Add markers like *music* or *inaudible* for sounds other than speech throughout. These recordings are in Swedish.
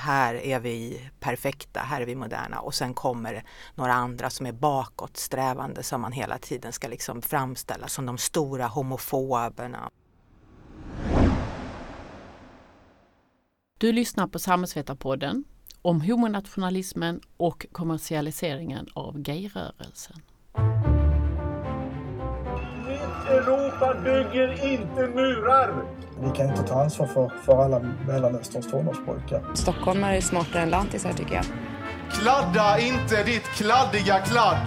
här är vi perfekta, här är vi moderna och sen kommer några andra som är bakåtsträvande som man hela tiden ska liksom framställa som de stora homofoberna. Du lyssnar på Samhällsvetarpodden om homonationalismen och kommersialiseringen av gayrörelsen. Europa bygger inte murar! Vi kan inte ta ansvar för, för alla Mellanösterns tonårspojkar. Stockholmare är smartare än lantisar tycker jag. Kladda inte ditt kladdiga kladd!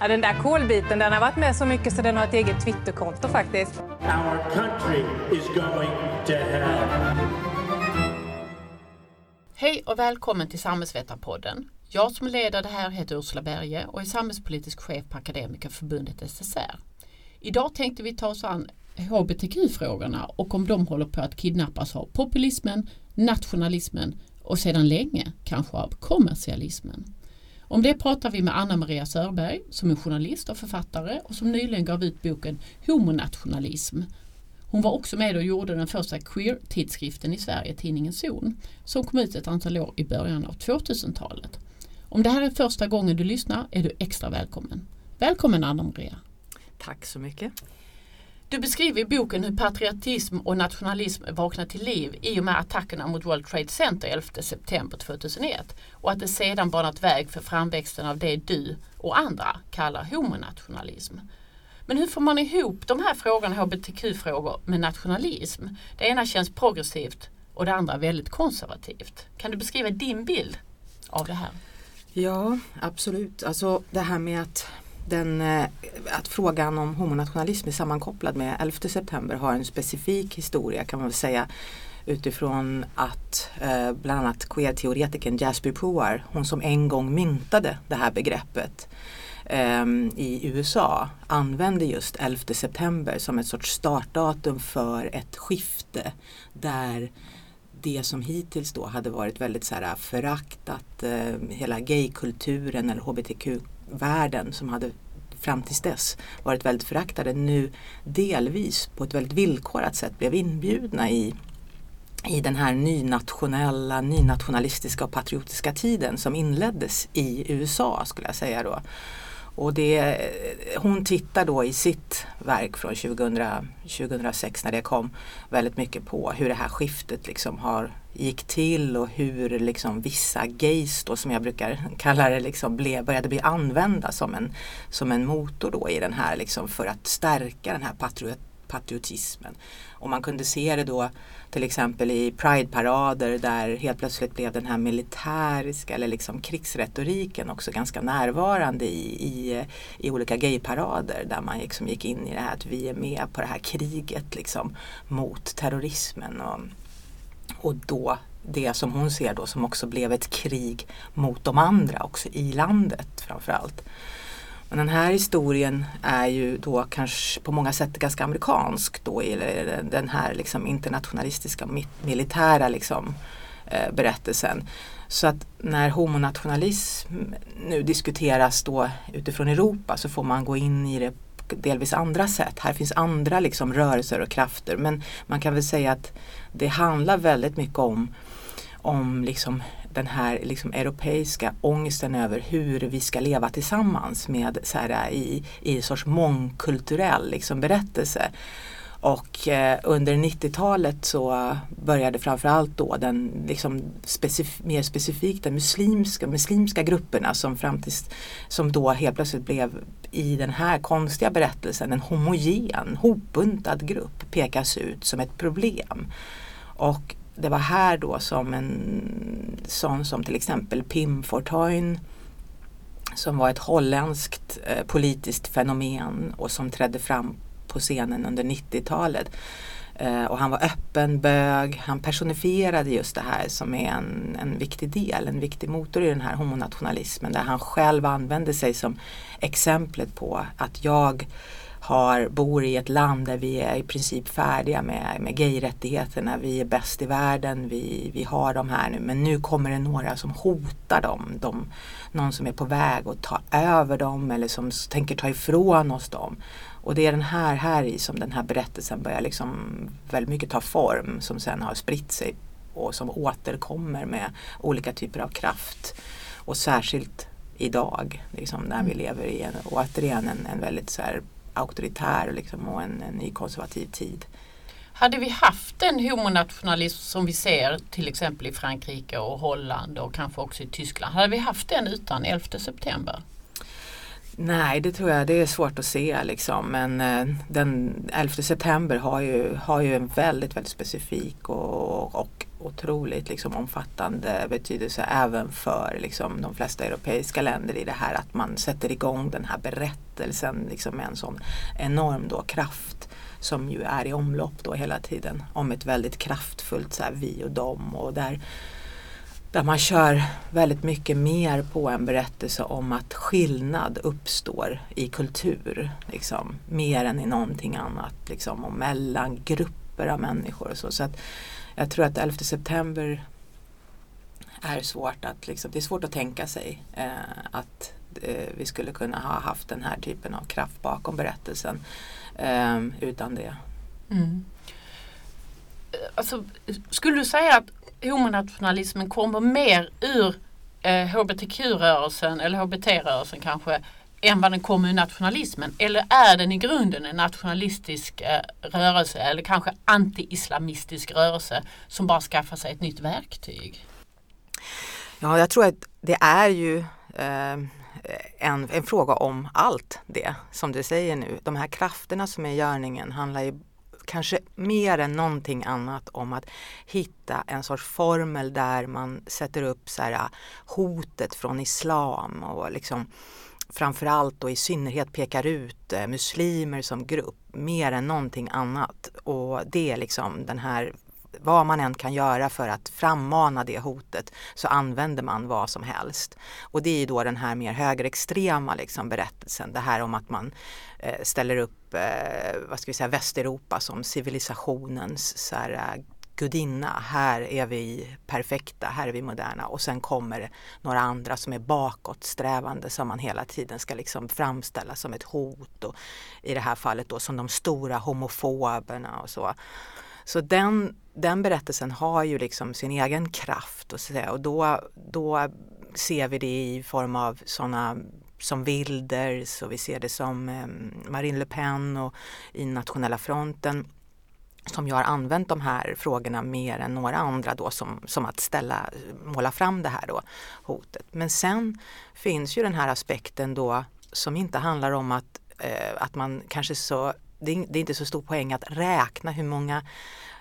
Ja, den där kolbiten den har varit med så mycket så den har ett eget Twitterkonto faktiskt. Our country is going to hell. Hej och välkommen till Samhällsvetarpodden. Jag som leder det här heter Ursula Berge och är samhällspolitisk chef på Akademikerförbundet SSR. Idag tänkte vi ta oss an hbtq-frågorna och om de håller på att kidnappas av populismen, nationalismen och sedan länge kanske av kommersialismen. Om det pratar vi med Anna Maria Sörberg som är journalist och författare och som nyligen gav ut boken Homonationalism. Hon var också med och gjorde den första queer-tidskriften i Sverige, tidningen Zon, som kom ut ett antal år i början av 2000-talet. Om det här är första gången du lyssnar är du extra välkommen. Välkommen Anna Maria! Tack så mycket. Du beskriver i boken hur patriotism och nationalism vaknade till liv i och med attackerna mot World Trade Center 11 september 2001 och att det sedan banat väg för framväxten av det du och andra kallar homonationalism. Men hur får man ihop de här frågorna, hbtq-frågor, med nationalism? Det ena känns progressivt och det andra väldigt konservativt. Kan du beskriva din bild av det här? Ja, absolut. Alltså det här med att den, eh, att frågan om homonationalism är sammankopplad med 11 september har en specifik historia kan man väl säga utifrån att eh, bland annat queer-teoretikern Jasper Puar, hon som en gång myntade det här begreppet eh, i USA, använde just 11 september som ett sorts startdatum för ett skifte där det som hittills då hade varit väldigt så här föraktat, eh, hela gaykulturen eller hbtq världen som hade fram tills dess varit väldigt föraktade nu delvis på ett väldigt villkorat sätt blev inbjudna i i den här nynationella, nynationalistiska och patriotiska tiden som inleddes i USA skulle jag säga då. Och det, hon tittar då i sitt verk från 2000, 2006 när det kom väldigt mycket på hur det här skiftet liksom har gick till och hur liksom vissa gays då som jag brukar *laughs* kalla det liksom blev, började bli använda som en, som en motor då i den här liksom för att stärka den här patriot, patriotismen. Och man kunde se det då till exempel i Pride-parader där helt plötsligt blev den här militäriska eller liksom krigsretoriken också ganska närvarande i, i, i olika gayparader där man liksom gick in i det här att vi är med på det här kriget liksom mot terrorismen. Och, och då det som hon ser då som också blev ett krig mot de andra också i landet framförallt. Men den här historien är ju då kanske på många sätt ganska amerikansk då, eller den här liksom internationalistiska militära liksom, eh, berättelsen. Så att när homonationalism nu diskuteras då utifrån Europa så får man gå in i det delvis andra sätt. Här finns andra liksom rörelser och krafter men man kan väl säga att det handlar väldigt mycket om om liksom den här liksom europeiska ångesten över hur vi ska leva tillsammans med så här, i, i en sorts mångkulturell liksom, berättelse. Och eh, under 90-talet så började framförallt då den liksom specif mer specifikt den muslimska, muslimska grupperna som, fram tills, som då helt plötsligt blev i den här konstiga berättelsen en homogen, hopbuntad grupp pekas ut som ett problem. Och det var här då som en sån som till exempel Pim Fortuyn som var ett holländskt eh, politiskt fenomen och som trädde fram på scenen under 90-talet. Eh, och han var öppen bög, han personifierade just det här som är en, en viktig del, en viktig motor i den här homonationalismen där han själv använde sig som exemplet på att jag har, bor i ett land där vi är i princip färdiga med, med gayrättigheterna. Vi är bäst i världen, vi, vi har de här nu. Men nu kommer det några som hotar dem. De, någon som är på väg att ta över dem eller som tänker ta ifrån oss dem. Och det är den här, här i som den här berättelsen börjar liksom väldigt mycket ta form som sen har spritt sig och som återkommer med olika typer av kraft. Och särskilt idag liksom, när vi lever i en, återigen en, en väldigt så här, auktoritär liksom, och en, en ny konservativ tid. Hade vi haft den homonationalism som vi ser till exempel i Frankrike och Holland och kanske också i Tyskland. Hade vi haft den utan 11 september? Nej, det tror jag det är svårt att se liksom. Men eh, den 11 september har ju, har ju en väldigt, väldigt specifik och, och otroligt liksom, omfattande betydelse även för liksom, de flesta europeiska länder i det här att man sätter igång den här berättelsen liksom, med en sån enorm då, kraft som ju är i omlopp då hela tiden om ett väldigt kraftfullt så här, vi och dem och där där man kör väldigt mycket mer på en berättelse om att skillnad uppstår i kultur. Liksom, mer än i någonting annat. Liksom, och mellan grupper av människor. Och så. så att jag tror att 11 september är svårt att, liksom, det är svårt att tänka sig eh, att eh, vi skulle kunna ha haft den här typen av kraft bakom berättelsen eh, utan det. Mm. Alltså, skulle du säga att homonationalismen kommer mer ur eh, hbtq-rörelsen eller hbt-rörelsen kanske än vad den kommer ur nationalismen? Eller är den i grunden en nationalistisk eh, rörelse eller kanske anti-islamistisk rörelse som bara skaffar sig ett nytt verktyg? Ja, jag tror att det är ju eh, en, en fråga om allt det som du säger nu. De här krafterna som är i görningen handlar ju kanske mer än någonting annat om att hitta en sorts formel där man sätter upp så här, äh, hotet från islam och liksom framförallt och i synnerhet pekar ut äh, muslimer som grupp mer än någonting annat. Och det är liksom den här vad man än kan göra för att frammana det hotet så använder man vad som helst. Och det är ju då den här mer högerextrema liksom berättelsen. Det här om att man eh, ställer upp eh, vad ska vi säga, Västeuropa som civilisationens så här, eh, gudinna, här är vi perfekta, här är vi moderna och sen kommer några andra som är bakåtsträvande som man hela tiden ska liksom framställa som ett hot och i det här fallet då som de stora homofoberna och så. Så den, den berättelsen har ju liksom sin egen kraft och, så och då, då ser vi det i form av sådana som Wilders och vi ser det som eh, Marine Le Pen och i Nationella fronten som ju har använt de här frågorna mer än några andra då som, som att ställa, måla fram det här då hotet. Men sen finns ju den här aspekten då som inte handlar om att, eh, att man kanske så det är, inte så stor poäng att räkna hur många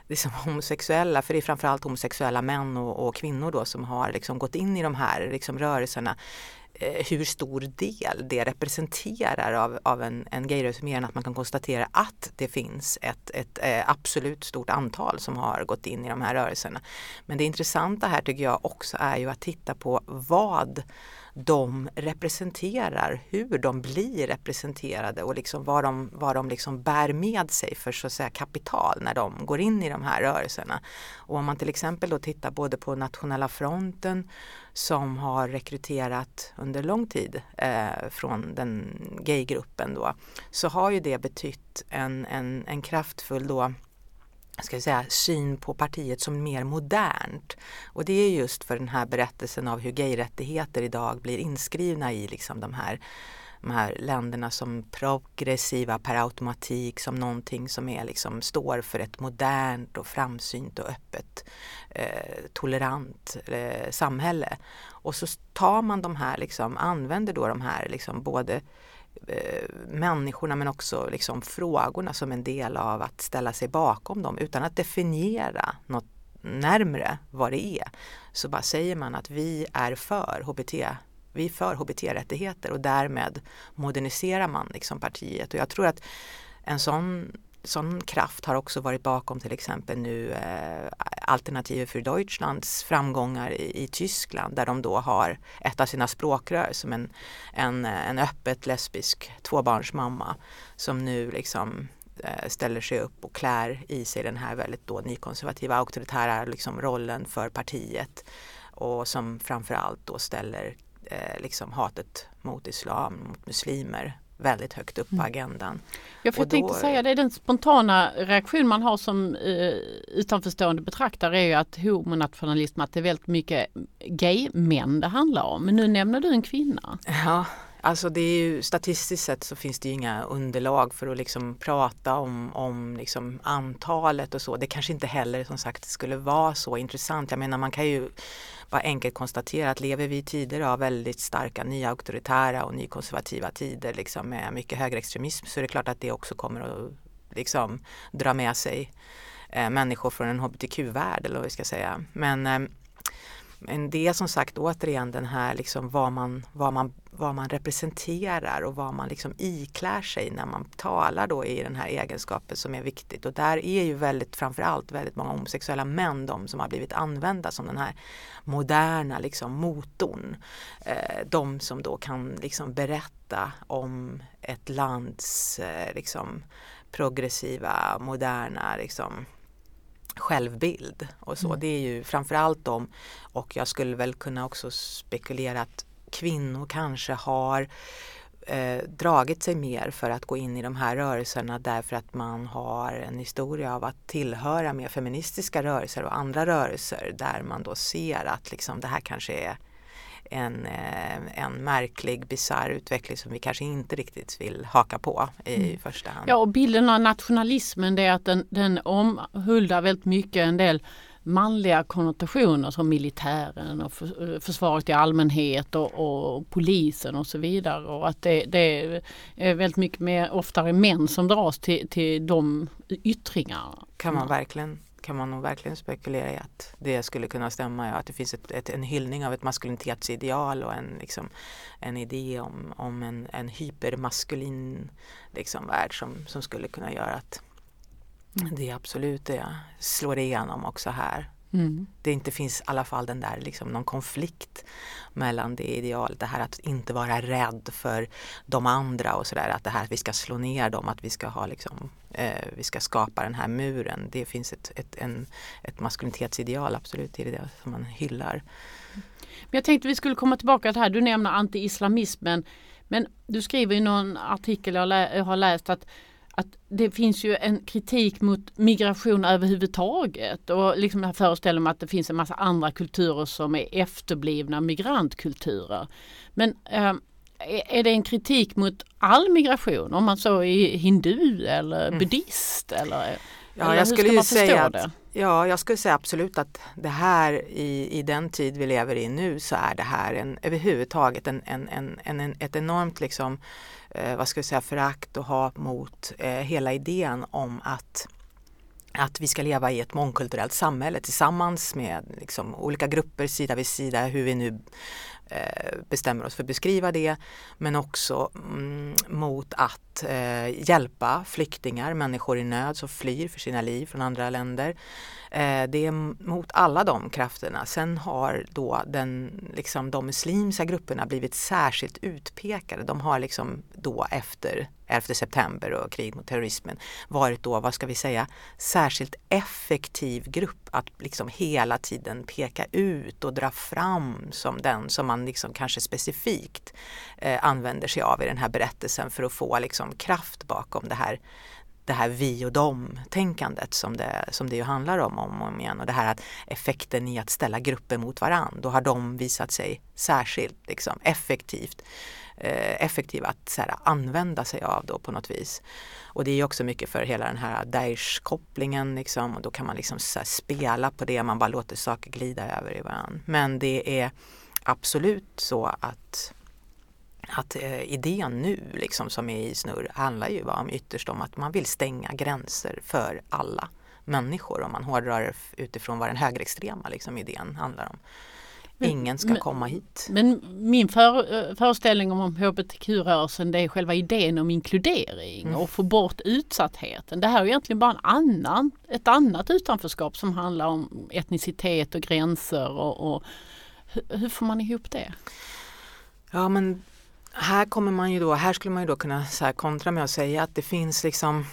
liksom *laughs* homosexuella, för det är framförallt homosexuella män och, och kvinnor då som har liksom gått in i de här liksom rörelserna eh, hur stor del det representerar av, av en, en gayrörelse mer än att man kan konstatera att det finns ett, ett eh, absolut stort antal som har gått in i de här rörelserna. Men det intressanta här tycker jag också är ju att titta på vad de representerar, hur de blir representerade och liksom vad de, vad de liksom bär med sig för så att säga kapital när de går in i de här rörelserna. Och om man till exempel då tittar både på Nationella fronten som har rekryterat under lång tid eh, från den gaygruppen då så har ju det betytt en, en, en kraftfull då ska jag säga, syn på partiet som mer modernt. Och det är just för den här berättelsen av hur gayrättigheter idag blir inskrivna i liksom de här de här länderna som progressiva per automatik som någonting som är liksom, står för ett modernt och framsynt och öppet eh, tolerant eh, samhälle. Och så tar man de här, liksom, använder då de här liksom, både Eh, Eh, människorna men också liksom frågorna som en del av att ställa sig bakom dem utan att definiera något närmre vad det är. Så bara säger man att vi är för HBT vi är för HBT-rättigheter och därmed moderniserar man liksom partiet. Och jag tror att en sån sån kraft har också varit bakom till exempel nu eh, Alternative för Deutschlands framgångar i, i, Tyskland där de då har ett av sina språkrör som en, en, en öppet lesbisk tvåbarnsmamma som nu liksom eh, ställer sig upp och klär i sig den här väldigt då nykonservativa auktoritära liksom rollen för partiet och som framförallt då ställer eh, liksom hatet mot islam, mot muslimer väldigt högt upp på Mm. agendan. Jag, Och jag tänkte då- säga det, den spontana reaktion man har som eh, utanförstående betraktare är ju att homonationalism, att det är väldigt mycket gay-män det handlar om. Men nu nämner du en kvinna. Ja, alltså det är ju statistiskt sett så finns det ju inga underlag för att liksom prata om, om liksom antalet och så. Det kanske inte heller som sagt skulle vara så intressant. Jag menar man kan ju bara enkelt konstatera att lever vi i tider av väldigt starka nyauktoritära och nykonservativa tider liksom med mycket högerextremism så är det klart att det också kommer att liksom dra med sig eh, människor från en hbtq-värld eller vad vi ska säga. Men eh, men det är som sagt återigen den här liksom vad man, vad man, vad man representerar och vad man liksom iklär sig när man talar då i den här egenskapen som är viktigt. Och där är ju väldigt framförallt väldigt många homosexuella män de som har blivit använda som den här moderna liksom motorn. Eh, de som då kan liksom berätta om ett lands eh, liksom progressiva, moderna liksom självbild och så. Det är ju framförallt de och jag skulle väl kunna också spekulera att kvinnor kanske har eh, dragit sig mer för att gå in i de här rörelserna därför att man har en historia av att tillhöra mer feministiska rörelser och andra rörelser där man då ser att liksom det här kanske är en, eh, en märklig, bisarr utveckling som vi kanske inte riktigt vill haka på i första hand. Ja och bilden av nationalismen det är att den, den omhuldar väldigt mycket en del manliga konnotationer som militären och för, försvaret i allmänhet och, och polisen och så vidare. Och att det, det är väldigt mycket mer oftare män som dras till, till de yttringarna. kan man verkligen kan man nog verkligen spekulera i att det skulle kunna stämma. Ja, att det finns ett, ett, en hyllning av ett maskulinitetsideal och en, liksom, en idé om, om en, en hypermaskulin liksom, värld som, som skulle kunna göra att det absolut är, slår igenom också här. Mm. Det inte finns i alla fall den där liksom någon konflikt mellan det idealet, det här att inte vara rädd för de andra och sådär, att det här att vi ska slå ner dem, att vi ska ha liksom, eh, vi ska skapa den här muren. Det finns ett, ett, en, ett maskulinitetsideal absolut i det som man hyllar. Men jag tänkte vi skulle komma tillbaka till det här. Du nämner anti-islamismen. Men du skriver i någon artikel jag, lä- jag har läst att, att det finns ju en kritik mot migration överhuvudtaget. Och liksom jag föreställer mig att det finns en massa andra kulturer som är efterblivna migrantkulturer. Men eh, är det en kritik mot all migration? Om man så är hindu eller buddhist? Eller, Mm. Ja, eller jag skulle ju säga det? att, ja, jag skulle säga absolut att det här i, i den tid vi lever i nu så är det här en, överhuvudtaget en, en, en, en, ett enormt liksom, eh, vad ska jag säga, förakt och hat mot eh, hela idén om att att vi ska leva i ett mångkulturellt samhälle tillsammans med liksom, olika grupper sida vid sida, hur vi nu eh, bestämmer oss för att beskriva det. Men också mm, mot att eh, hjälpa flyktingar, människor i nöd som flyr för sina liv från andra länder. Eh, det är mot alla de krafterna. Sen har då den, liksom, de muslimska grupperna blivit särskilt utpekade. De har liksom då efter 11 september och krig mot terrorismen varit då, vad ska vi säga, särskilt effektiv grupp att liksom hela tiden peka ut och dra fram som den som man liksom kanske specifikt eh, använder sig av i den här berättelsen för att få liksom kraft bakom det här det här vi och dem-tänkandet som det, som det ju handlar om om och om igen. Och det här att effekten i att ställa grupper mot varandra, då har de visat sig särskilt liksom, effektivt eh, Eh, effektiva att så här, använda sig av då på något vis. Och det är ju också mycket för hela den här Daesh-kopplingen liksom, och då kan man liksom så här, spela på det, man bara låter saker glida över i varandra. Men det är absolut så att att eh, idén nu liksom som är i snurr handlar ju om ytterst om att man vill stänga gränser för alla människor om man hårdrar utifrån vad den högerextrema liksom, idén handlar om. Men- Ingen ska men- komma hit. Men min för, föreställning om hbtq-rörelsen det är själva idén om inkludering Mm. och få bort utsattheten. Det här är egentligen bara en annan, ett annat utanförskap som handlar om etnicitet och gränser och, och hur, hur får man ihop det? Ja men här kommer man ju då, här skulle man ju då kunna så kontra med att säga att det finns liksom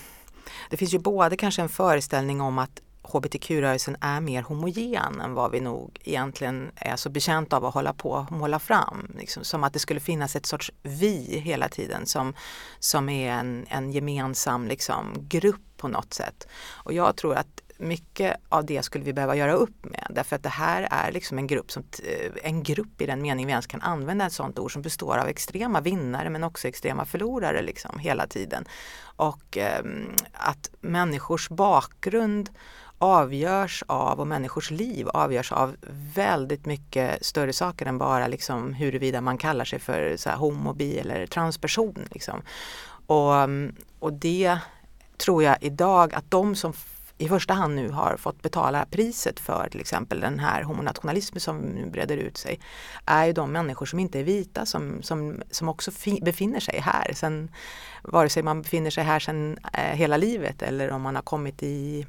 Det finns ju både kanske en föreställning om att hbtq-rörelsen är mer homogen än vad vi nog egentligen är så bekänt av att hålla på och måla fram. Liksom, som att det skulle finnas ett sorts vi hela tiden som, som är en, en gemensam liksom, grupp på något sätt. Och jag tror att mycket av det skulle vi behöva göra upp med därför att det här är liksom en grupp, som, eh, en grupp i den mening vi ens kan använda ett sådant ord som består av extrema vinnare men också extrema förlorare liksom hela tiden. Och eh, att människors bakgrund avgörs av och människors liv avgörs av väldigt mycket större saker än bara liksom huruvida man kallar sig för så här, homo, bi eller transperson. Liksom. Och, och det tror jag idag att de som i första hand nu har fått betala priset för till exempel den här homonationalismen som nu breder ut sig är ju de människor som inte är vita som, som, som också befinner sig här. Sen, vare sig man befinner sig här sedan eh, hela livet eller om man har kommit i,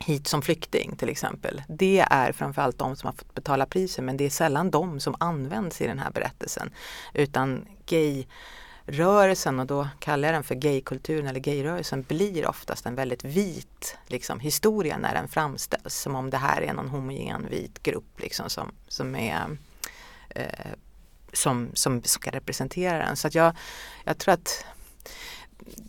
hit som flykting till exempel. Det är framförallt de som har fått betala priset men det är sällan de som används i den här berättelsen. Utan gayrörelsen och då kallar jag den för gaykulturen eller gayrörelsen blir oftast en väldigt vit liksom, historia när den framställs som om det här är någon homogen vit grupp liksom, som, som är eh, som, som ska representera den. Så att jag, jag tror att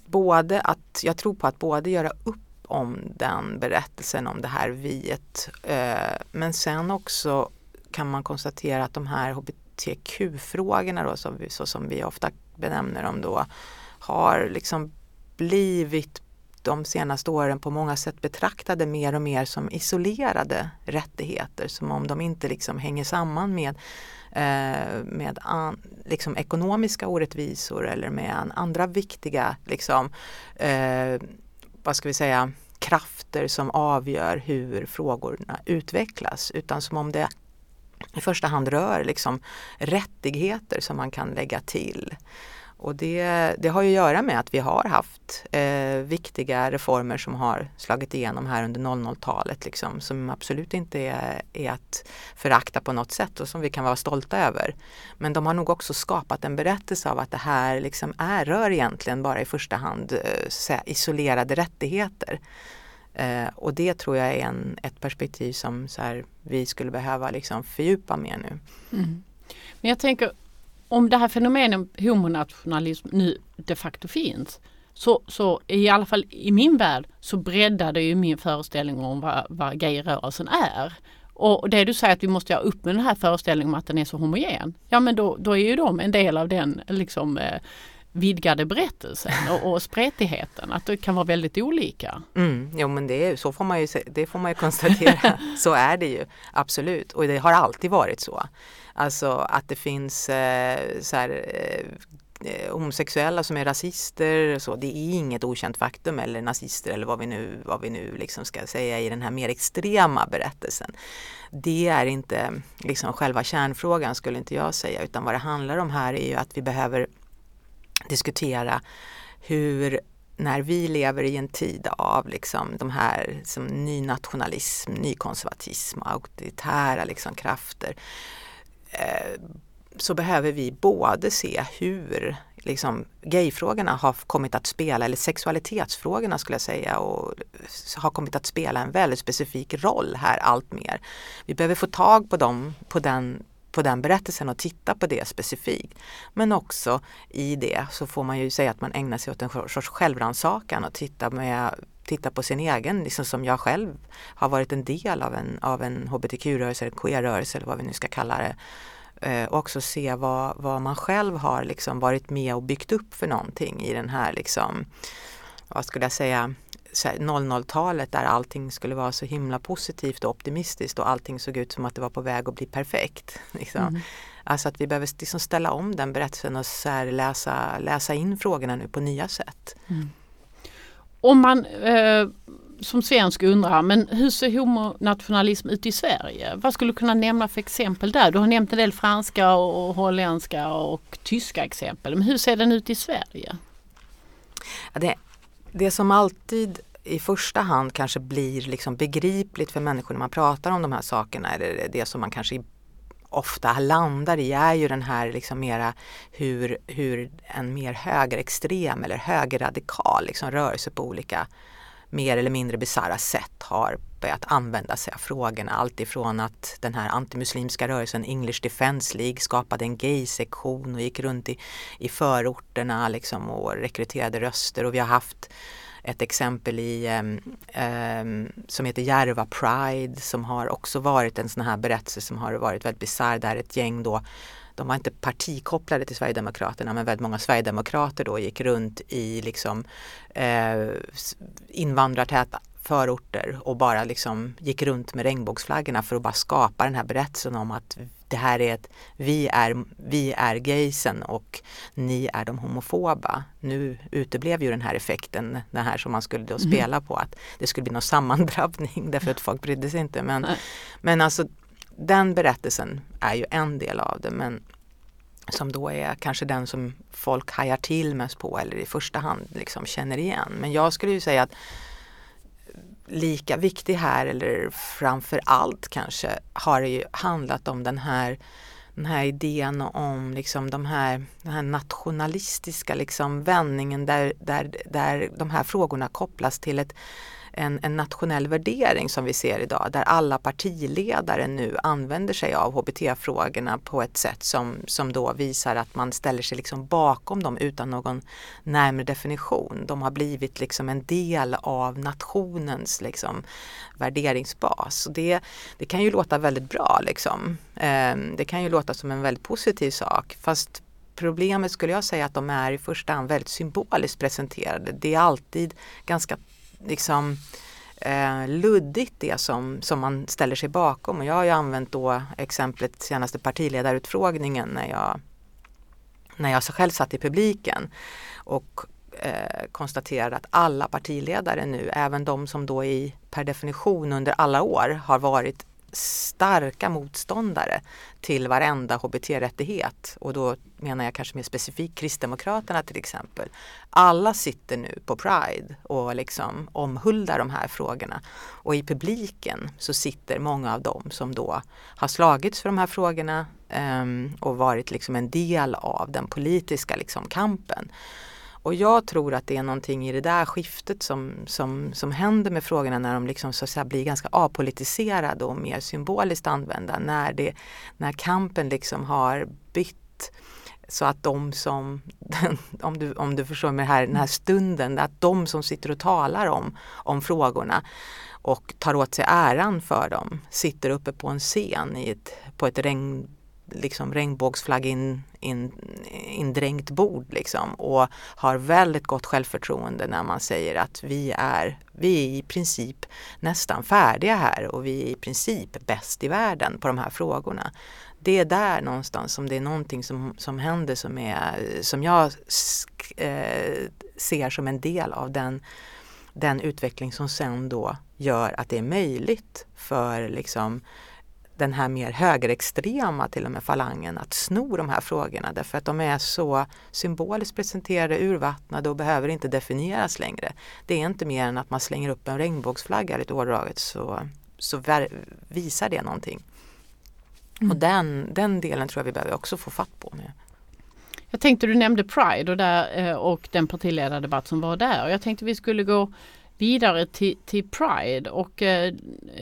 både att jag tror på att både göra upp om den berättelsen om det här viet eh, men sen också kan man konstatera att de här hbtq-frågorna då som vi, så som vi ofta benämner dem då, har liksom blivit de senaste åren på många sätt betraktade mer och mer som isolerade rättigheter. Som om de inte liksom hänger samman med, eh, med an, liksom ekonomiska orättvisor eller med andra viktiga liksom, eh, vad ska vi säga, krafter som avgör hur frågorna utvecklas. Utan som om det i första hand rör liksom rättigheter som man kan lägga till. Och det, det har ju att göra med att vi har haft eh, viktiga reformer som har slagit igenom här under 00-talet liksom, som absolut inte är, är att förakta på något sätt och som vi kan vara stolta över. Men de har nog också skapat en berättelse av att det här liksom är, rör egentligen bara i första hand eh, isolerade rättigheter. Eh, och det tror jag är en, ett perspektiv som så här, vi skulle behöva liksom fördjupa mer nu. Mm. Men jag tänker om det här fenomenet homonationalism nu de facto finns så, så i alla fall i min värld så breddade ju min föreställning om vad, vad gayrörelsen är. Och det du säger att vi måste göra upp med den här föreställningen om att den är så homogen. Ja men då, då är ju de en del av den liksom eh, vidgade berättelsen och, och spretigheten, att det kan vara väldigt olika. Mm, jo men det, är, så får man ju, det får man ju konstatera, *laughs* så är det ju absolut och det har alltid varit så. Alltså att det finns eh, så här, eh, eh homosexuella som är rasister, så, det är inget okänt faktum eller nazister eller vad vi nu, vad vi nu liksom ska säga i den här mer extrema berättelsen. Det är inte liksom själva kärnfrågan skulle inte jag säga. Utan vad det handlar om här är ju att vi behöver diskutera hur när vi lever i en tid av liksom de här som nynationalism, nykonservatism, auktoritära liksom krafter. Eh, så behöver vi både se hur liksom, gayfrågorna har kommit att spela, eller sexualitetsfrågorna skulle jag säga, och har kommit att spela en väldigt specifik roll här allt mer. Vi behöver få tag på dem på den på den berättelsen och titta på det specifikt. Men också i det så får man ju säga att man ägnar sig åt en sorts självrannsakan och titta, med, titta på sin egen, liksom som jag själv har varit en del av en, av en hbtq-rörelse, eller queer-rörelse eller vad vi nu ska kalla det. Eh, och också se vad, vad man själv har liksom varit med och byggt upp för någonting i den här liksom, vad skulle jag säga, 00-talet där allting skulle vara så himla positivt och optimistiskt och allting såg ut som att det var på väg att bli perfekt. *laughs* Liksom. Mm. Alltså att vi behöver liksom ställa om den berättelsen och så läsa, läsa in frågorna nu på nya sätt. Mm. Om man eh, som svensk undrar, men hur ser homonationalism ut i Sverige? Vad skulle du kunna nämna för exempel där? Du har nämnt en del franska och holländska och tyska exempel. Men hur ser den ut i Sverige? det, det som alltid i första hand kanske blir liksom begripligt för människor när man pratar om de här sakerna, eller det som man kanske ofta landar i är ju den här liksom mera hur, hur en mer högerextrem eller högerradikal liksom rörelse på olika mer eller mindre bisarra sätt har börjat använda sig av frågorna. Allt ifrån att den här antimuslimska rörelsen English Defence League skapade en gay-sektion och gick runt i, i förorterna liksom och rekryterade röster och vi har haft ett exempel i, um, um, som heter Järva Pride som har också varit en sån här berättelse som har varit väldigt bisarr. Där ett gäng då de var inte partikopplade till Sverigedemokraterna men väldigt många Sverigedemokrater då gick runt i liksom eh, invandrartäta förorter och bara liksom gick runt med regnbågsflaggorna för att bara skapa den här berättelsen om att det här är ett, vi är, vi är gaysen och ni är de homofoba. Nu uteblev ju den här effekten, den här som man skulle då mhm. spela på att det skulle bli någon sammandrabbning *laughs* därför att folk brydde sig inte. Men, men alltså den berättelsen är ju en del av det men som då är kanske den som folk hajar till mest på eller i första hand liksom känner igen. Men jag skulle ju säga att lika viktig här eller framför allt kanske har det ju handlat om den här, den här idén om liksom de här, den här nationalistiska liksom vändningen där, där, där de här frågorna kopplas till ett en, en, nationell värdering som vi ser idag där alla partiledare nu använder sig av HBT-frågorna på ett sätt som, som då visar att man ställer sig liksom bakom dem utan någon närmare definition. De har blivit liksom en del av nationens liksom värderingsbas. Och det, det kan ju låta väldigt bra liksom. Ehm, det kan ju låta som en väldigt positiv sak fast Problemet skulle jag säga att de är i första hand väldigt symboliskt presenterade. Det är alltid ganska liksom eh, luddigt det som, som man ställer sig bakom. Och jag har ju använt då exemplet senaste partiledarutfrågningen när jag, när jag själv satt i publiken och eh, konstaterade att alla partiledare nu, även de som då i per definition under alla år har varit starka motståndare till varenda hbt-rättighet och då menar jag kanske mer specifikt Kristdemokraterna till exempel. Alla sitter nu på Pride och liksom omhuldar de här frågorna och i publiken så sitter många av dem som då har slagits för de här frågorna um, och varit liksom en del av den politiska liksom kampen. Och jag tror att det är någonting i det där skiftet som, som, som händer med frågorna när de liksom så att säga blir ganska apolitiserade och mer symboliskt använda. När, det, när kampen liksom har bytt så att de som, *laughs* om du, om du förstår mig här, den här stunden, att de som sitter och talar om, om frågorna och tar åt sig äran för dem sitter uppe på en scen i ett, på ett regn, liksom regnbågsflagg in, in, indränkt bord liksom och har väldigt gott självförtroende när man säger att vi är, vi är i princip nästan färdiga här och vi är i princip bäst i världen på de här frågorna. Det är där någonstans som det är någonting som, som händer som, är, som jag eh, ser som en del av den, den utveckling som sen då gör att det är möjligt för liksom den här mer högerextrema till och med falangen att sno de här frågorna därför att de är så symboliskt presenterade, urvattnade och behöver inte definieras längre. Det är inte mer än att man slänger upp en regnbågsflagga lite årdraget så, så visar det någonting. Mm. Och den, den delen tror jag vi behöver också få fatt på. Med. Jag tänkte du nämnde Pride och, där, eh, och den partiledardebatt som var där. Jag tänkte vi skulle gå vidare till, till Pride och eh,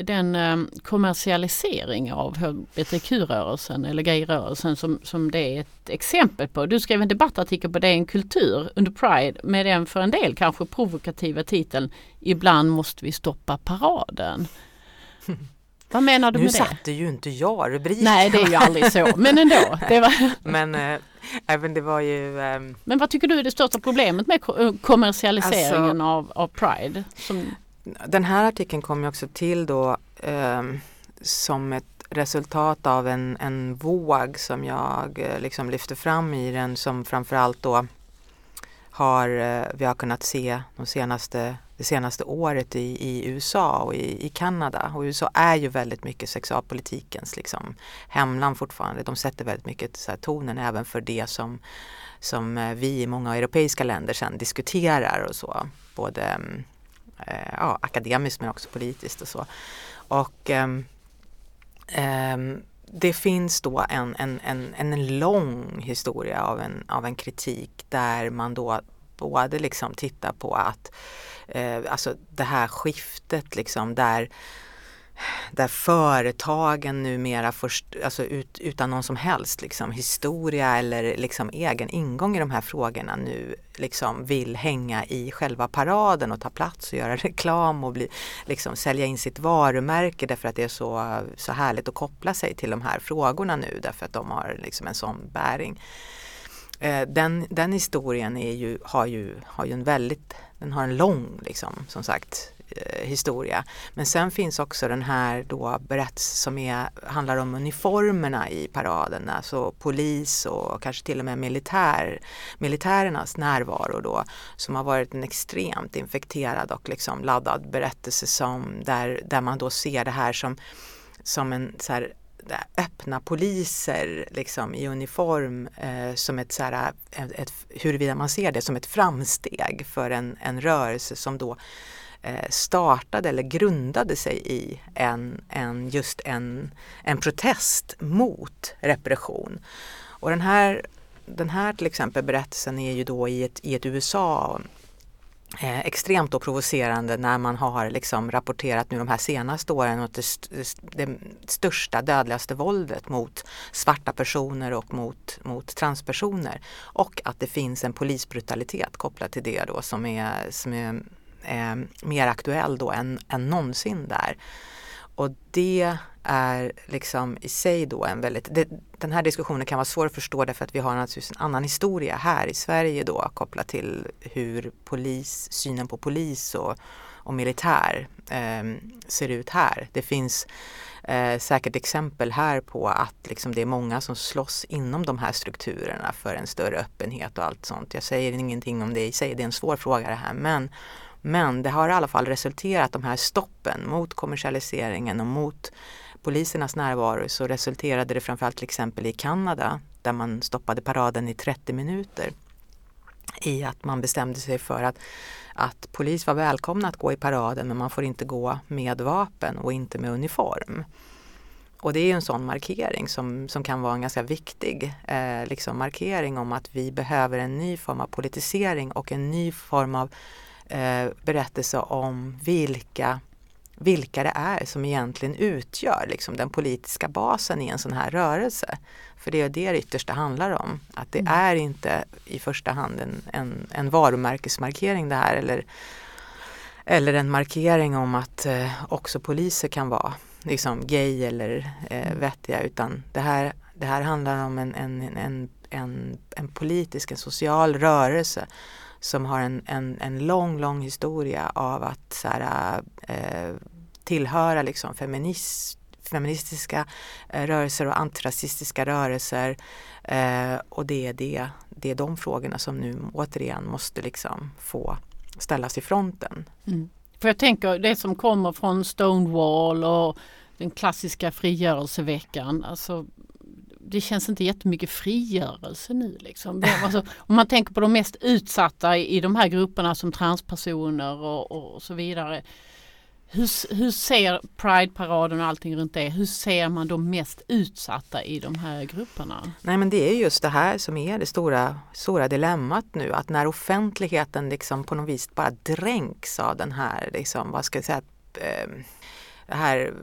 den eh, kommersialisering av hbtq-rörelsen eller gayrörelsen som, som det är ett exempel på. Du skrev en debattartikel på DN Kultur under Pride med den för en del kanske provokativa titeln Ibland måste vi stoppa paraden. *laughs* Vad menar du nu med det? Nu satte ju inte jag rubriken. Nej det är ju aldrig så men ändå. Det var... *laughs* men äh, *laughs* även det var ju ähm... Men vad tycker du är det största problemet med kommersialiseringen alltså, av, av Pride? Som... Den här artikeln kom ju också till då ähm, som ett resultat av en, en våg som jag äh, liksom lyfte fram i den som framförallt då har äh, vi har kunnat se de senaste det senaste året i, i USA och i, i Kanada. Och USA är ju väldigt mycket sexualpolitikens liksom, hemland fortfarande. De sätter väldigt mycket så här, tonen även för det som, som eh, vi i många europeiska länder sen diskuterar och så. Både mm, eh, ja, akademiskt men också politiskt och så. Och eh, eh, det finns då en, en, en, en lång historia av en, av en kritik där man då både liksom titta på att eh, alltså det här skiftet liksom där där företagen numera får, alltså ut, utan någon som helst liksom, historia eller liksom egen ingång i de här frågorna nu liksom vill hänga i själva paraden och ta plats och göra *laughs* reklam och bli, liksom, sälja in sitt varumärke därför att det är så, så härligt att koppla sig till de här frågorna nu därför att de har liksom en sån bäring. Eh, den, den historien är ju, har, ju, har ju en väldigt, den har en lång liksom, som sagt eh, historia. Men sen finns också den här då berättelsen som är, handlar om uniformerna i paraden, alltså polis och kanske till och med militär, militärernas närvaro då som har varit en extremt infekterad och liksom laddad berättelse som där, där man då ser det här som, som en så här, öppna poliser liksom, i uniform eh, som ett, så här, ett, ett, huruvida man ser det som ett framsteg för en, en rörelse som då Eh, startade eller grundade sig i en, en, just en, en protest mot repression. Och den här, den här till exempel berättelsen är ju då i ett, i ett USA eh, extremt då provocerande när man har liksom rapporterat nu de här senaste åren att det, det största dödligaste våldet mot svarta personer och mot, mot transpersoner och att det finns en polisbrutalitet kopplat till det då som är, som är eh, mer aktuell då än, än någonsin där. Och det är liksom i sig då en väldigt, det, den här diskussionen kan vara svår att förstå därför att vi har naturligtvis en annan historia här i Sverige då kopplat till hur polis, synen på polis och, och militär eh, ser ut här. Det finns eh, säkert exempel här på att liksom, det är många som slåss inom de här strukturerna för en större öppenhet och allt sånt. Jag säger ingenting om det i sig, det är en svår fråga det här men men det har i alla fall resulterat, de här stoppen mot kommersialiseringen och mot polisernas närvaro så resulterade det framförallt till exempel i Kanada där man stoppade paraden i 30 minuter i att man bestämde sig för att, att polis var välkomna att gå i paraden men man får inte gå med vapen och inte med uniform. Och det är en sån markering som, som kan vara en ganska viktig eh, liksom markering om att vi behöver en ny form av politisering och en ny form av eh, berättelse om vilka, vilka det är som egentligen utgör liksom, den politiska basen i en sån här rörelse. För det är det det ytterst handlar om. Att det mm. är inte i första hand en, en, en varumärkesmarkering det här eller, eller en markering om att eh, också poliser kan vara liksom gay eller eh, mm. vettiga utan det här, det här handlar om en, en, en, en, en politisk, en social rörelse som har en, en, en lång, lång historia av att så här, eh, tillhöra liksom feminist, feministiska eh, rörelser och antirasistiska rörelser. Eh, och det är, det, det är de frågorna som nu återigen måste liksom få ställas i fronten. Mm. För jag tänker det som kommer från Stonewall och den klassiska frigörelseveckan. Alltså det känns inte jättemycket frigörelse nu. Liksom. Alltså, om man tänker på de mest utsatta i, i de här grupperna som transpersoner och, och så vidare. Hur, hur ser Pride-paraden och allting runt det, hur ser man de mest utsatta i de här grupperna? Nej men det är just det här som är det stora, stora dilemmat nu att när offentligheten liksom på något vis bara dränks av den här, liksom, vad ska jag säga, eh, det här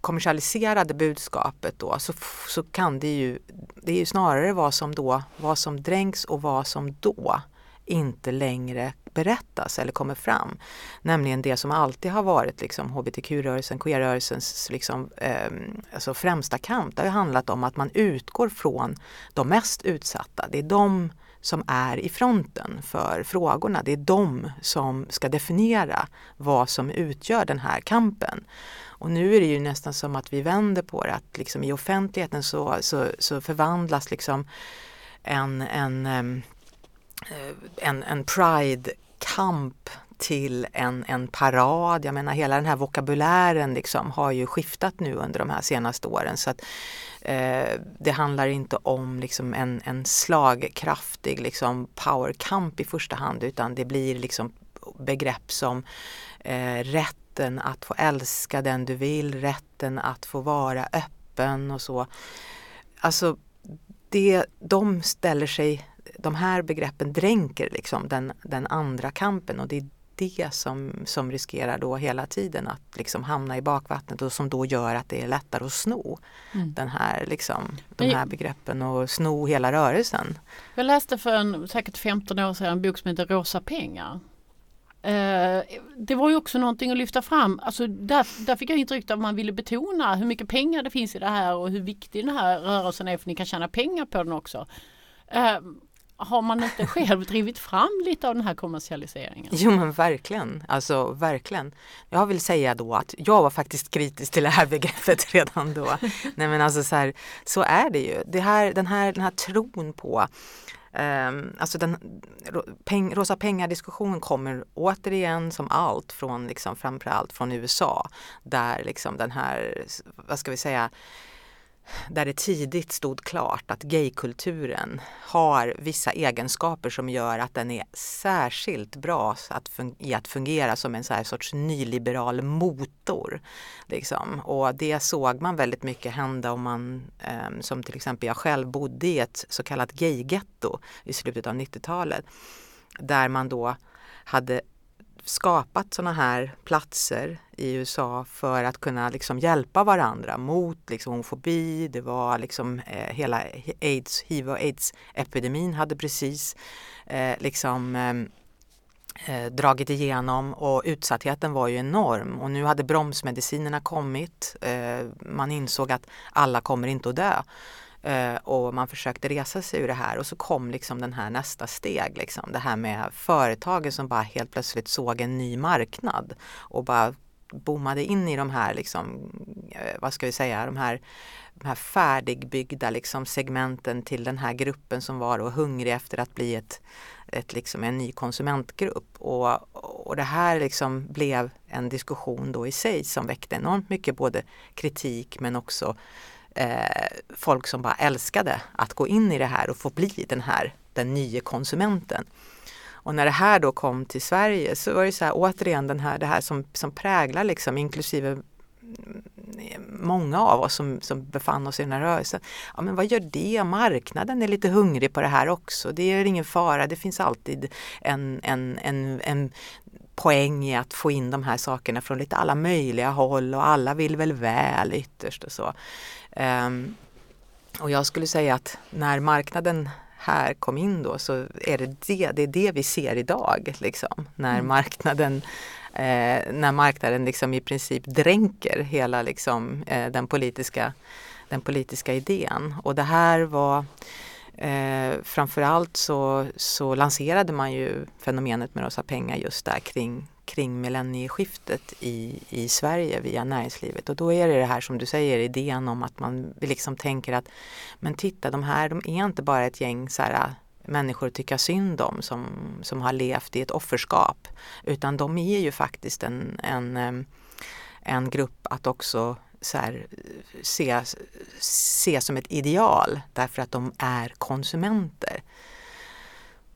kommersialiserade budskapet då så, så kan det ju, det är ju snarare vad som då, vad som dränks och vad som då inte längre berättas eller kommer fram. Nämligen det som alltid har varit liksom hbtq-rörelsen, queer-rörelsens liksom, eh, alltså främsta kamp. Det har handlat om att man utgår från de mest utsatta. Det är de som är i fronten för frågorna. Det är de som ska definiera vad som utgör den här kampen. Och nu är det ju nästan som att vi vänder på det, att liksom i offentligheten så, så, så förvandlas liksom en, en, eh, en, en pride-kamp till en, en parad. Jag menar hela den här vokabulären liksom har ju skiftat nu under de här senaste åren. Så att, eh, Det handlar inte om liksom en, en slagkraftig liksom powerkamp i första hand utan det blir liksom begrepp som eh, rätt rätten att få älska den du vill, rätten att få vara öppen och så. Alltså, det, de ställer sig de här begreppen dränker liksom den, den andra kampen och det är det som, som riskerar då hela tiden att liksom hamna i bakvattnet och som då gör att det är lättare att sno Mm. den här, liksom, de här begreppen och sno hela rörelsen. Jag läste för en, säkert 15 år sedan en bok som heter Rosa pengar. Eh, det var ju också någonting att lyfta fram. Alltså där, där fick jag intrycket att man ville betona hur mycket pengar det finns i det här och hur viktig den här rörelsen är för ni kan tjäna pengar på den också. Eh, har man inte själv drivit fram lite av den här kommersialiseringen? Jo men verkligen, alltså verkligen. Jag vill säga då att jag var faktiskt kritisk till det här begreppet *laughs* redan då. Nej men alltså så här, så är det ju. Det här, den, här, den här tron på Um, alltså den peng, rosa pengar-diskussionen kommer återigen som allt från liksom framförallt från USA där liksom den här, vad ska vi säga, där det tidigt stod klart att gaykulturen har vissa egenskaper som gör att den är särskilt bra att i att fungera som en så här sorts nyliberal motor. Liksom. Och det såg man väldigt mycket hända om man, eh, som till exempel jag själv bodde i ett så kallat gaygetto i slutet av 90-talet. Där man då hade skapat sådana här platser i USA för att kunna liksom hjälpa varandra mot liksom homofobi. Det var liksom eh, hela aids, hiv och aids-epidemin hade precis eh, liksom eh, eh dragit igenom och utsattheten var ju enorm och nu hade bromsmedicinerna kommit. Eh, man insåg att alla kommer inte att dö. Eh, och man försökte resa sig ur det här och så kom liksom den här nästa steg, liksom, det här med företagen som bara helt plötsligt såg en ny marknad och bara bommade in i de här, liksom, eh, vad ska vi säga, de här, de här färdigbyggda liksom, segmenten till den här gruppen som var då hungrig efter att bli ett, ett, liksom, en ny konsumentgrupp. Och, och det här liksom blev en diskussion då i sig som väckte enormt mycket både kritik men också eh, folk som bara älskade att gå in i det här och få bli den här, den nya konsumenten. Och när det här då kom till Sverige så var det så här återigen den här, det här som, som präglar liksom inklusive många av oss som, som befann oss i den här rörelsen. Ja men vad gör det? Marknaden är lite hungrig på det här också. Det är ingen fara. Det finns alltid en, en, en, en poäng i att få in de här sakerna från lite alla möjliga håll och alla vill väl väl ytterst och så. Um, och jag skulle säga att när marknaden här kom in då så är det det, det, är det vi ser idag. Liksom, när Mm. marknaden eh, när marknaden liksom i princip dränker hela liksom, eh, den, politiska, den politiska idén. Och det här var eh, framförallt så, så lanserade man ju fenomenet med rosa pengar just där kring, kring millennieskiftet i, i Sverige via näringslivet. Och då är det det här som du säger, idén om att man liksom tänker att men titta de här, de är inte bara ett gäng så här, människor att tycka synd om som, som har levt i ett offerskap. Utan de är ju faktiskt en, en, eh, en grupp att också så här, se, se som ett ideal därför att de är konsumenter.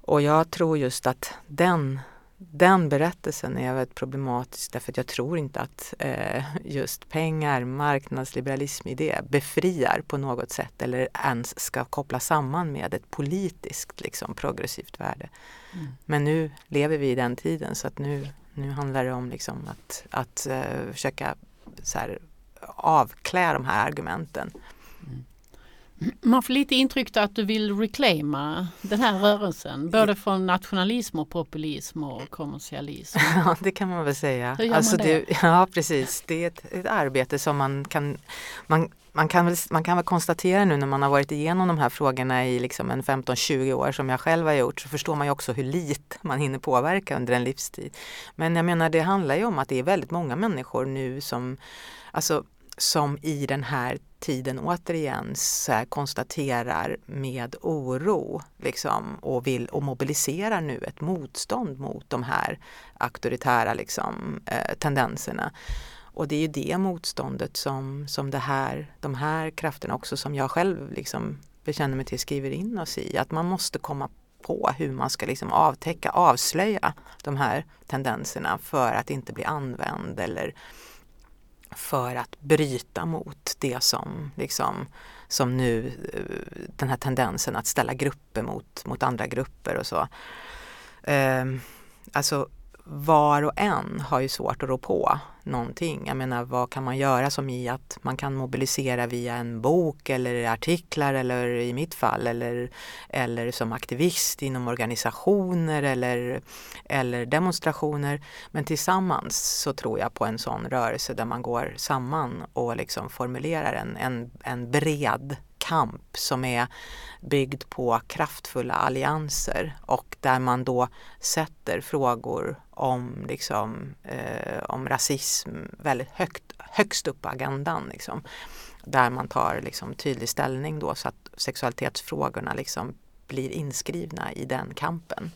Och jag tror just att den, den berättelsen är väldigt problematisk därför att jag tror inte att eh, just pengar, marknadsliberalism i det befriar på något sätt eller ens ska kopplas samman med ett politiskt liksom, progressivt värde. Mm. Men nu lever vi i den tiden så att nu, nu handlar det om liksom att, att eh, försöka så här, avklä de här argumenten. Man får lite intryck att du vill reclaima den här rörelsen. Både från nationalism och populism och kommersialism. *laughs* Ja, det kan man väl säga. Hur gör alltså man det? *laughs* Ja, precis. Det är ett, ett arbete som man kan man, man, kan väl, man kan väl konstatera nu när man har varit igenom de här frågorna i liksom en 15-20 år som jag själv har gjort så förstår man ju också hur lite man hinner påverka under en livstid. Men jag menar det handlar ju om att det är väldigt många människor nu som alltså, som i den här tiden återigen här konstaterar med oro liksom, och vill och mobiliserar nu ett motstånd mot de här auktoritära liksom, eh, tendenserna. Och det är ju det motståndet som, som det här, de här krafterna också som jag själv liksom bekänner mig till skriver in oss i. Att man måste komma på hur man ska liksom avtäcka, avslöja de här tendenserna för att inte bli använd eller för att bryta mot det som, liksom, som nu, eh, den här tendensen att ställa grupper mot, mot andra grupper och så. Eh, alltså var och en har ju svårt att rå på någonting. Jag menar vad kan man göra som i att man kan mobilisera via en bok eller artiklar eller i mitt fall eller, eller som aktivist inom organisationer eller, eller demonstrationer. Men tillsammans så tror jag på en sån rörelse där man går samman och liksom formulerar en, en, en bred kamp som är byggd på kraftfulla allianser och där man då sätter frågor om, liksom, eh, om rasism väldigt högt, högst upp på agendan. Liksom, där man tar liksom, tydlig ställning då så att sexualitetsfrågorna liksom, blir inskrivna i den kampen.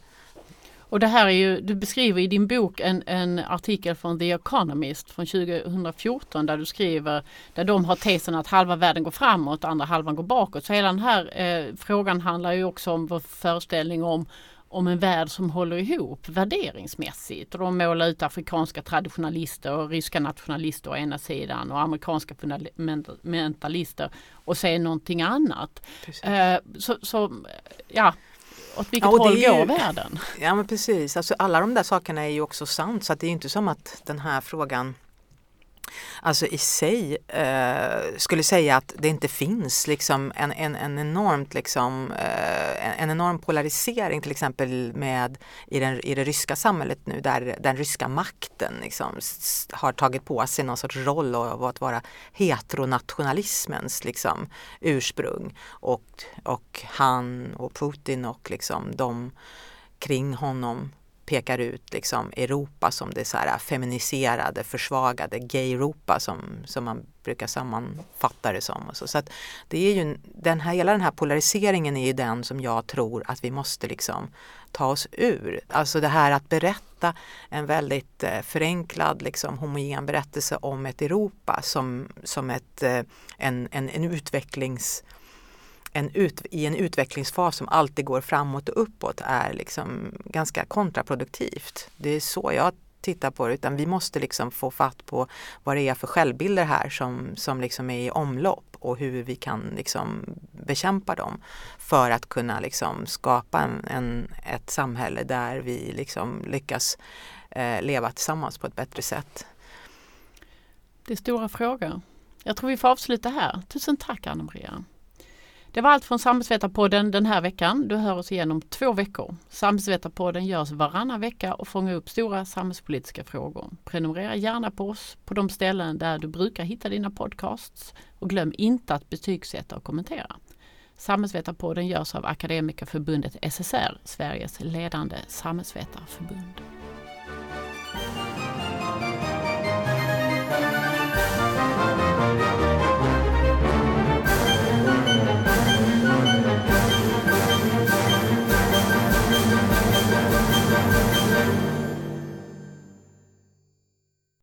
Och det här är ju, du beskriver i din bok en, en artikel från The Economist från 2014 där du skriver, där de har tesen att halva världen går framåt och andra halvan går bakåt. Så hela den här eh, frågan handlar ju också om vår föreställning om om en värld som håller ihop värderingsmässigt. Och de målar ut afrikanska traditionalister och ryska nationalister å ena sidan och amerikanska fundamentalister och säger någonting annat. Eh, så, så, ja, åt vilket ja, håll går världen? Ja men precis, alltså, alla de där sakerna är ju också sant så att det är inte som att den här frågan alltså i sig eh, skulle säga att det inte finns liksom en, en, en enormt liksom, eh, en enorm polarisering till exempel med i, den, i det ryska samhället nu där den ryska makten liksom, har tagit på sig någon sorts roll av att vara heteronationalismens liksom, ursprung. Och, och han och Putin och liksom de kring honom pekar ut liksom Europa som det så här feminiserade, försvagade gay-Europa som, som man brukar sammanfatta det som. Och så så att det är ju, den här, hela den här polariseringen är ju den som jag tror att vi måste liksom ta oss ur. Alltså det här att berätta en väldigt eh, förenklad, liksom, homogen berättelse om ett Europa som, som ett, eh, en, en, en utvecklings en ut, i en utvecklingsfas som alltid går framåt och uppåt är liksom ganska kontraproduktivt. Det är så jag tittar på det, utan vi måste liksom få fatt på vad det är för självbilder här som, som liksom är i omlopp och hur vi kan liksom bekämpa dem för att kunna liksom skapa en, en ett samhälle där vi liksom lyckas eh, leva tillsammans på ett bättre sätt. Det är stora frågor. Jag tror vi får avsluta här. Tusen tack Anna-Maria. Det var allt från Samhällsvetarpodden den här veckan. Du hör oss igen om två veckor. Samhällsvetarpodden görs varannan vecka och fångar upp stora samhällspolitiska frågor. Prenumerera gärna på oss på de ställen där du brukar hitta dina podcasts och glöm inte att betygsätta och kommentera. Samhällsvetarpodden görs av Akademikerförbundet SSR, Sveriges ledande samhällsvetarförbund.